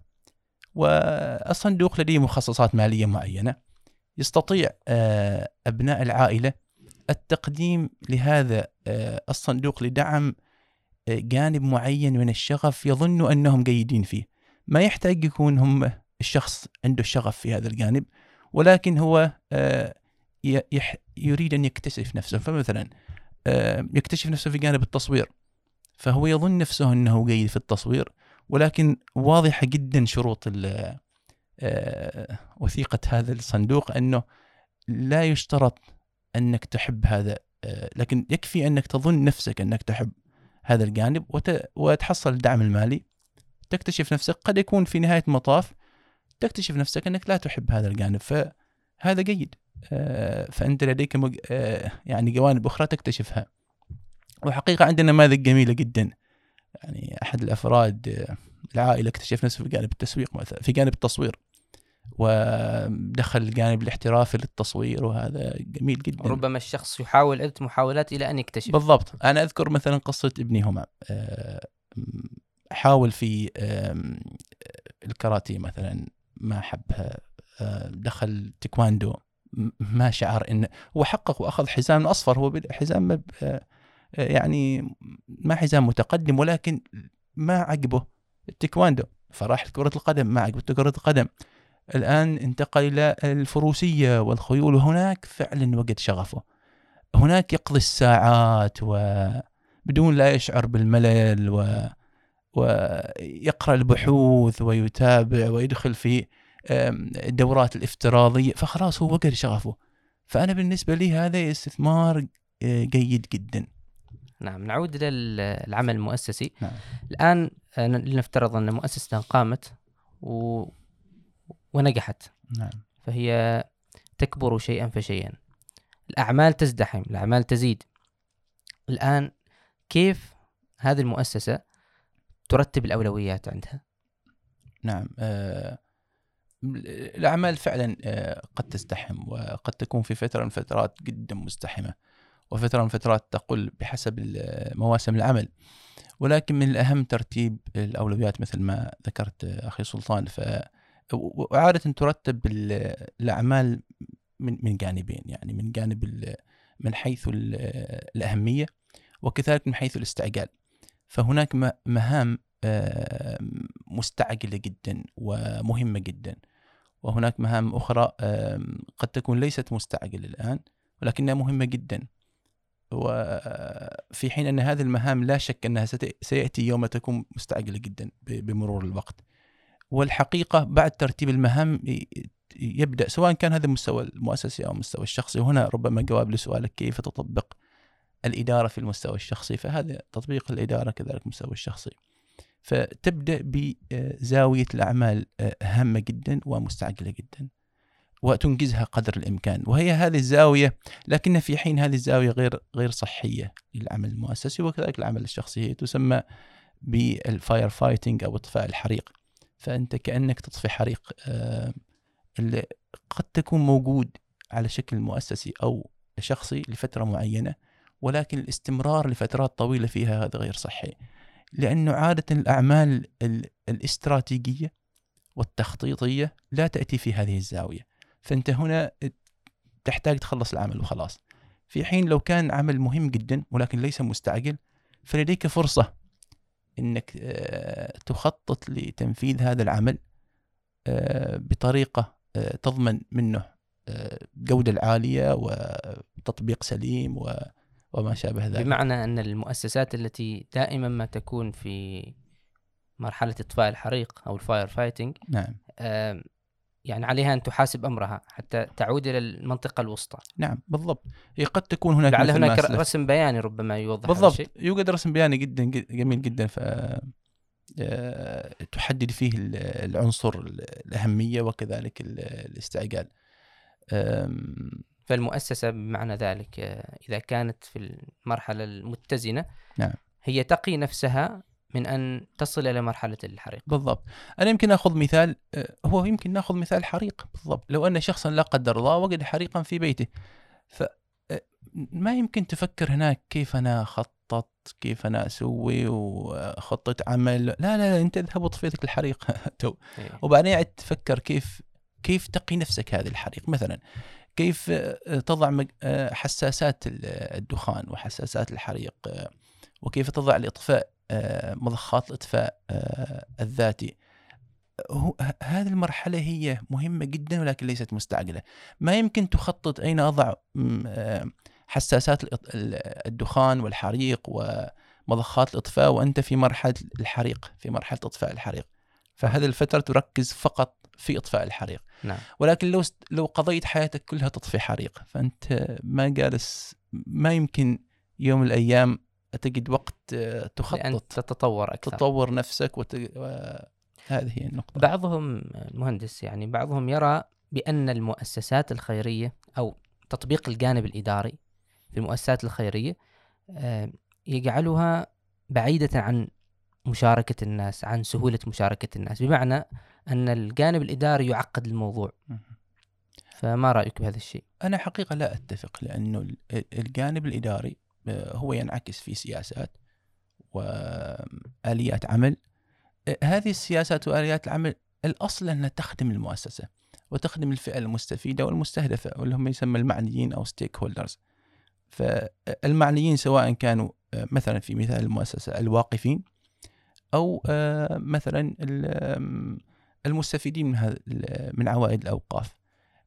[SPEAKER 2] والصندوق لديه مخصصات مالية معينة. يستطيع أبناء العائلة التقديم لهذا الصندوق لدعم جانب معين من الشغف يظن أنهم جيدين فيه. ما يحتاج يكون هم الشخص عنده الشغف في هذا الجانب ولكن هو آه، يريد أن يكتشف نفسه. فمثلا آه، يكتشف نفسه في جانب التصوير. فهو يظن نفسه أنه جيد في التصوير ولكن واضحة جدا شروط آه، وثيقة هذا الصندوق أنه لا يشترط أنك تحب هذا لكن يكفي أنك تظن نفسك أنك تحب هذا الجانب وتحصل الدعم المالي. تكتشف نفسك قد يكون في نهاية المطاف تكتشف نفسك أنك لا تحب هذا الجانب فهذا جيد آه، فأنت لديك مج... آه، يعني جوانب أخرى تكتشفها. وحقيقة عندنا نماذج جميلة جدا. يعني أحد الأفراد آه، العائلة اكتشف نفسه في جانب التسويق مثلا في جانب التصوير. ودخل الجانب الاحترافي للتصوير وهذا جميل جدا.
[SPEAKER 1] ربما الشخص يحاول عدة محاولات إلى أن يكتشف.
[SPEAKER 2] بالضبط. أنا أذكر مثلا قصة ابني هما. حاول في الكاراتيه مثلا ما حبها. آه، دخل تيكواندو ما شعر انه هو حقق وأخذ حزام أصفر. هو حزام آه، يعني ما حزام متقدم ولكن ما عجبه التيكواندو فراح لكرة القدم ما عجبته كرة القدم. الآن انتقل إلى الفروسية والخيول. وهناك فعلا وجد شغفه. هناك يقضي الساعات وبدون لا يشعر بالملل و ويقرأ البحوث ويتابع ويدخل في الدورات الافتراضية. فخلاص هو وقر شغفه. فأنا بالنسبة لي هذا استثمار آه، جيد جدا.
[SPEAKER 1] نعم نعود إلى العمل المؤسسي. نعم. الآن آه، لنفترض أن مؤسسة قامت و... ونجحت. نعم. فهي تكبر شيئا فشيئا. الأعمال تزدحم الأعمال تزيد. الآن كيف هذه المؤسسة ترتب الأولويات عندها؟
[SPEAKER 2] نعم آه الأعمال فعلا آه قد تزدحم وقد تكون في فترة من فترات جدا مزدحمة وفترة من فترات تقل بحسب مواسم العمل. ولكن من الأهم ترتيب الأولويات مثل ما ذكرت أخي سلطان. ف وعادة ترتب الأعمال من من جانبين يعني من جانب من حيث الأهمية وكذلك من حيث الاستعجال. فهناك مهام مستعجلة جدا ومهمة جدا وهناك مهام أخرى قد تكون ليست مستعجلة الآن ولكنها مهمة جدا. وفي حين أن هذه المهام لا شك أنها سيأتي يوم تكون مستعجلة جدا بمرور الوقت. والحقيقة بعد ترتيب المهام يبدأ سواء كان هذا المستوى المؤسسي أو المستوى الشخصي. وهنا ربما جواب لسؤالك كيف تطبق الإدارة في المستوى الشخصي؟ فهذا تطبيق الإدارة كذلك المستوى الشخصي. فتبدأ بزاوية الأعمال آه، هامة جدا ومستعجلة جدا وتنجزها قدر الإمكان. وهي هذه الزاوية لكن في حين هذه الزاوية غير غير صحية للعمل المؤسسي وكذلك العمل الشخصي. هي تسمى بال fire fighting أو إطفاء الحريق. فأنت كأنك تطفي حريق آه، اللي قد تكون موجود على شكل مؤسسي أو شخصي لفترة معينة ولكن الاستمرار لفترات طويلة فيها هذا غير صحي. لأنه عادة الأعمال ال- الاستراتيجية والتخطيطية لا تأتي في هذه الزاوية. فأنت هنا تحتاج تخلص العمل وخلاص. في حين لو كان عمل مهم جدا ولكن ليس مستعجل فلديك فرصة إنك آه، تخطط لتنفيذ هذا العمل آه، بطريقة آه، تضمن منه الجوده العالية وتطبيق سليم و- وما شابه ذلك.
[SPEAKER 1] بمعنى أن المؤسسات التي دائما ما تكون في مرحلة إطفاء الحريق أو ال fire
[SPEAKER 2] fighting
[SPEAKER 1] نعم. يعني عليها أن تحاسب أمرها حتى تعود إلى المنطقة الوسطى.
[SPEAKER 2] نعم بالضبط. هي قد تكون هناك
[SPEAKER 1] لعل هناك
[SPEAKER 2] أسلفت.
[SPEAKER 1] رسم بياني ربما يوضح
[SPEAKER 2] بالضبط.
[SPEAKER 1] الشيء.
[SPEAKER 2] يوجد رسم بياني جدا جميل جدا. ف آه، تحدد فيه ال- العنصر ال- الأهمية وكذلك ال- الاستعجال.
[SPEAKER 1] فالمؤسسة بمعنى ذلك آه، إذا كانت في المرحلة المتزنة
[SPEAKER 2] نعم.
[SPEAKER 1] هي تقي نفسها من أن تصل إلى مرحلة الحريق.
[SPEAKER 2] بالضبط. أنا يمكن أخذ مثال آه، هو يمكن نأخذ مثال حريق. بالضبط. لو أن شخصا لا قدر الله وجد حريقا في بيته. ف آه، ما يمكن تفكر هناك كيف أنا أخطط كيف أنا أسوي وخطة عمل؟ لا لا, لا أنت اذهب واطفي لك الحريق تو.
[SPEAKER 1] إيه.
[SPEAKER 2] وبعدين عاد تفكر كيف كيف تقي نفسك هذه الحريق؟ مثلا كيف آه، تضع حساسات ال- الدخان وحساسات الحريق؟ وكيف تضع الإطفاء؟ آه، مضخات الإطفاء آه، الذاتي. هذه المرحلة هي مهمة جدا ولكن ليست مستعجلة. ما يمكن تخطط أين أضع م، آه، حساسات الدخان والحريق ومضخات الإطفاء وأنت في مرحلة الحريق في مرحلة إطفاء الحريق. فهذه الفترة تركز فقط في إطفاء الحريق.
[SPEAKER 1] نعم.
[SPEAKER 2] ولكن لو لو قضيت حياتك كلها تطفي حريق فأنت ما جالس ما يمكن يوم من الأيام تجد وقت آه، تخطط.
[SPEAKER 1] تتطور أكثر.
[SPEAKER 2] تطور نفسك وت... و... هذه هي النقطة.
[SPEAKER 1] بعضهم المهندس يعني بعضهم يرى بأن المؤسسات الخيرية أو تطبيق الجانب الإداري في المؤسسات الخيرية آه، يجعلها بعيدة عن مشاركة الناس عن سهولة مشاركة الناس. بمعنى أن الجانب الإداري يعقد الموضوع. فما رأيك بهذا الشيء؟
[SPEAKER 2] أنا حقيقة لا أتفق لأنه ال- الجانب الإداري هو ينعكس في سياسات وآليات عمل. آه، هذه السياسات وآليات العمل الأصل أنها تخدم المؤسسة وتخدم الفئة المستفيدة والمستهدفة واللي هم يسمى المعنيين أو ستيك هولدرز فالمعنيين سواء كانوا آه، مثلا في مثال المؤسسة الواقفين أو آه، مثلا المستفيدين من من عوائد الأوقاف.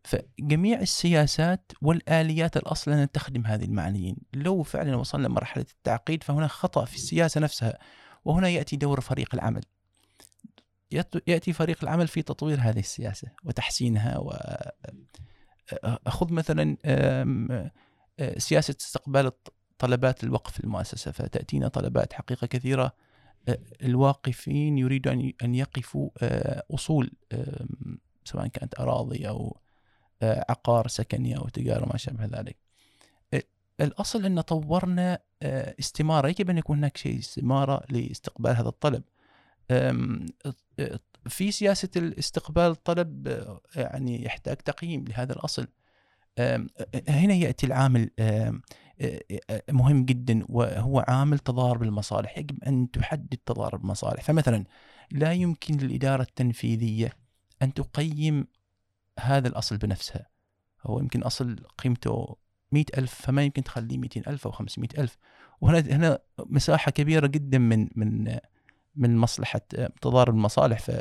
[SPEAKER 2] فجميع السياسات والآليات الأصل أن تخدم هذه المعنيين. لو فعلا وصلنا لمرحلة التعقيد فهنا خطأ في السياسة نفسها وهنا يأتي دور فريق العمل. يأتي فريق العمل في تطوير هذه السياسة وتحسينها و مثلا سياسة استقبال طلبات الوقف المؤسسة فتأتينا طلبات حقيقة كثيرة الواقفين يريدوا أن يقفوا أصول سواء كانت أراضي أو عقار سكني أو تجارة وما شابه ذلك. آه، الأصل أن طورنا آه، استمارة. يجب أن يكون هناك شيء استمارة لاستقبال هذا الطلب. آه، في سياسة الاستقبال الطلب آه، يعني يحتاج تقييم لهذا آه، هنا يأتي العامل آه، آه، مهم جدا وهو عامل تضارب المصالح. يجب أن تحدد تضارب المصالح. فمثلا لا يمكن للإدارة التنفيذية أن تقيم هذا الأصل بنفسها. هو يمكن أصل قيمته مئة ألف فما يمكن تخليه مئتين ألف أو خمسمائة ألف. وهنا هنا مساحة كبيرة جدا من من من مصلحة تضارب المصالح. فمن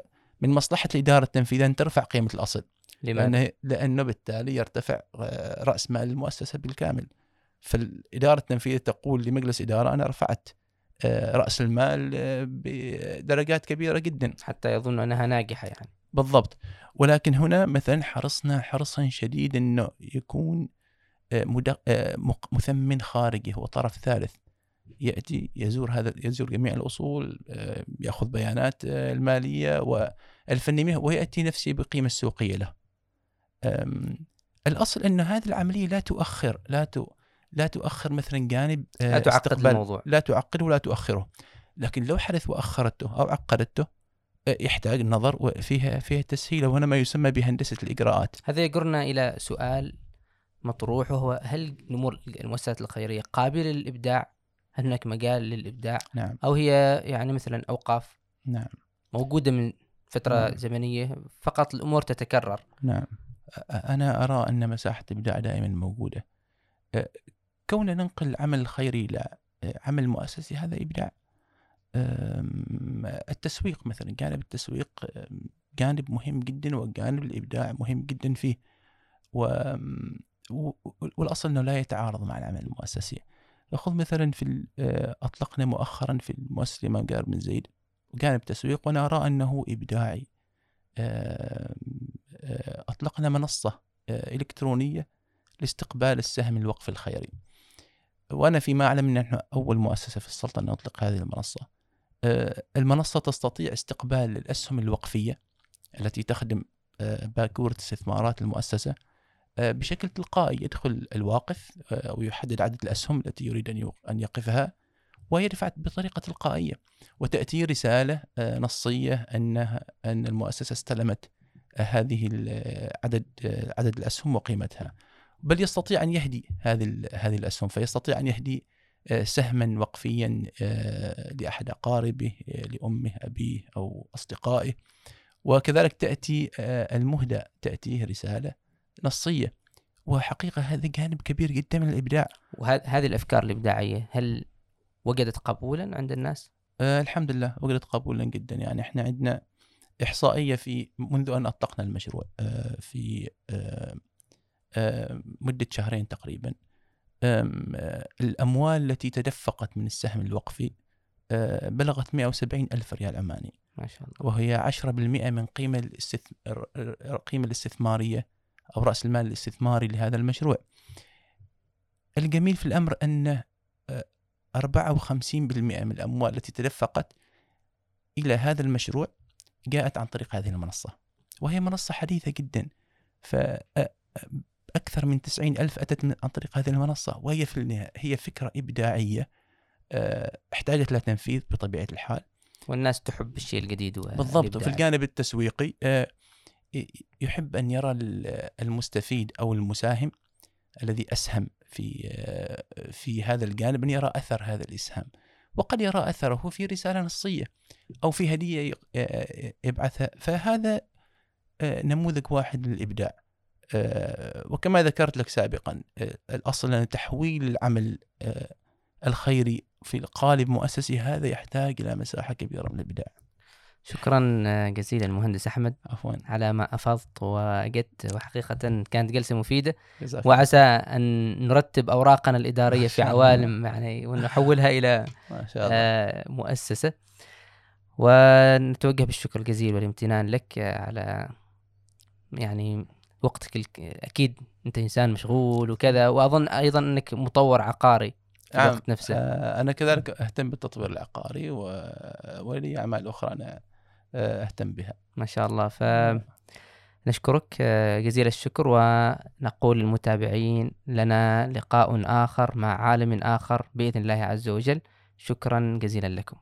[SPEAKER 2] مصلحة الإدارة التنفيذية أن ترفع قيمة الأصل.
[SPEAKER 1] لماذا؟
[SPEAKER 2] لأنه, لأنه بالتالي يرتفع آه، رأس مال المؤسسة بالكامل. فالإدارة التنفيذية تقول لمجلس إدارة أنا رفعت آه، رأس المال آه، بدرجات كبيرة جدا.
[SPEAKER 1] حتى يظن أنها ناجحة يعني.
[SPEAKER 2] بالضبط. ولكن هنا مثلا حرصنا حرصا شديدا إنه يكون آه، آه، مثمن خارجي هو طرف ثالث. يأتي يزور هذا يزور جميع الأصول آه، يأخذ بيانات المالية والفنية ويأتي نفسه بقيمة السوقيه له. الأصل ان هذه العملية لا تؤخر لا ت... لا تؤخر مثلا جانب
[SPEAKER 1] لا تعقد الموضوع.
[SPEAKER 2] لا تعقده ولا تؤخره. لكن لو حدث وأخرته أو عقدته يحتاج النظر وفيها فيها تسهيل وهنا ما يسمى بهندسة الإجراءات.
[SPEAKER 1] هذا يجرنا إلى سؤال مطروح وهو هل نمور المؤسسات الخيرية قابلة للإبداع؟ هل هناك مجال للإبداع؟
[SPEAKER 2] نعم.
[SPEAKER 1] أو هي يعني مثلا أوقاف
[SPEAKER 2] نعم.
[SPEAKER 1] موجودة من فترة
[SPEAKER 2] نعم.
[SPEAKER 1] زمنية فقط الأمور تتكرر؟
[SPEAKER 2] نعم. أنا أرى أن مساحة الإبداع دائما موجودة. أ، كون ننقل عمل الخيري إلى أ، عمل مؤسسي هذا إبداع أم، التسويق مثلا جانب التسويق جانب مهم جدا وجانب الإبداع مهم جدا فيه. و و- والأصل أنه لا يتعارض مع العمل المؤسسي. نأخذ مثلا في أ، أطلقنا مؤخرا في المؤسسة الإمام قارب بن زيد جانب تسويق وأنا أرى أنه إبداعي. آم، آه، أطلقنا منصة آه، إلكترونية لاستقبال السهم الوقف الخيري. وأنا فيما أعلم أن نحن أول مؤسسة في السلطنة نطلق هذه المنصة. آه، المنصة تستطيع استقبال الأسهم الوقفية التي تخدم آه، باكورة استثمارات المؤسسة آه، بشكل تلقائي يدخل الواقف آه، ويحدد عدد الأسهم التي يريد أن يقفها وهي دفعت بطريقة تلقائية وتأتي رسالة آه، نصية أنها أن المؤسسة استلمت آه، هذه عدد آه، عدد الأسهم وقيمتها. بل يستطيع أن يهدي هذه هذه الأسهم فيستطيع أن يهدي آه، سهما وقفيا آه، لأحد أقاربه آه، لأمه أبيه أو أصدقائه. وكذلك تأتي آه، المهدى تأتيه رسالة نصية. وحقيقة هذا جانب كبير جدا من الإبداع.
[SPEAKER 1] وهذه الأفكار الإبداعية هل وجدت قبولا عند الناس؟
[SPEAKER 2] آه الحمد لله وجدت قبولا جدا. يعني إحنا عندنا إحصائية في منذ أن أطلقنا المشروع آه في آه آه مدة شهرين تقريبا. آه الأموال التي تدفقت من السهم الوقفي آه بلغت 170 ألف ريال عماني
[SPEAKER 1] ما شاء الله.
[SPEAKER 2] وهي 10% من قيمة الاستث... الر- القيمه الاستثمارية أو رأس المال الاستثماري لهذا المشروع. الجميل في الأمر أن آه، 54% من الأموال التي تدفقت إلى هذا المشروع جاءت عن طريق هذه المنصة. وهي منصة حديثة جدا. فاكثر من 90 ألف أتت من عن طريق هذه المنصة وهي في النهاية هي فكرة إبداعية آه، احتاجت إلى تنفيذ بطبيعة الحال.
[SPEAKER 1] والناس تحب الشيء الجديد
[SPEAKER 2] بالضبط وفي. الجانب التسويقي آه، يحب أن يرى ال- المستفيد أو المساهم الذي أسهم في آه، في هذا الجانب أن يرى أثر هذا الاسهام وقد يرى أثره في رسالة نصية أو في آه، يبعثها. فهذا نموذج واحد للإبداع. آه، وكما ذكرت لك سابقا آه، الأصل أن تحويل العمل آه، الخيري في القالب مؤسسي هذا يحتاج إلى مساحة كبيرة من الإبداع.
[SPEAKER 1] شكرا جزيلا المهندس أحمد.
[SPEAKER 2] عفوا.
[SPEAKER 1] على ما أفضت وجدت وحقيقة كانت جلسة مفيدة.
[SPEAKER 2] جزاك
[SPEAKER 1] وعسى أن نرتب أوراقنا
[SPEAKER 2] الإدارية
[SPEAKER 1] في. عوالم يعني ونحولها إلى
[SPEAKER 2] ما شاء الله.
[SPEAKER 1] آه، مؤسسة. ونتوجه بالشكر الجزيل والامتنان لك على يعني وقتك أكيد أنت إنسان مشغول وكذا وأظن أيضا أنك مطور عقاري في
[SPEAKER 2] نعم.
[SPEAKER 1] الوقت نفسه.
[SPEAKER 2] آه، أنا كذلك أهتم بالتطوير العقاري و... ولي أعمال أخرى أنا آه، أهتم بها.
[SPEAKER 1] ما شاء الله. فنشكرك آه، جزيل الشكر ونقول للمتابعين لنا لقاء آخر مع عالم آخر بإذن الله عز وجل. شكرا جزيلا لكم.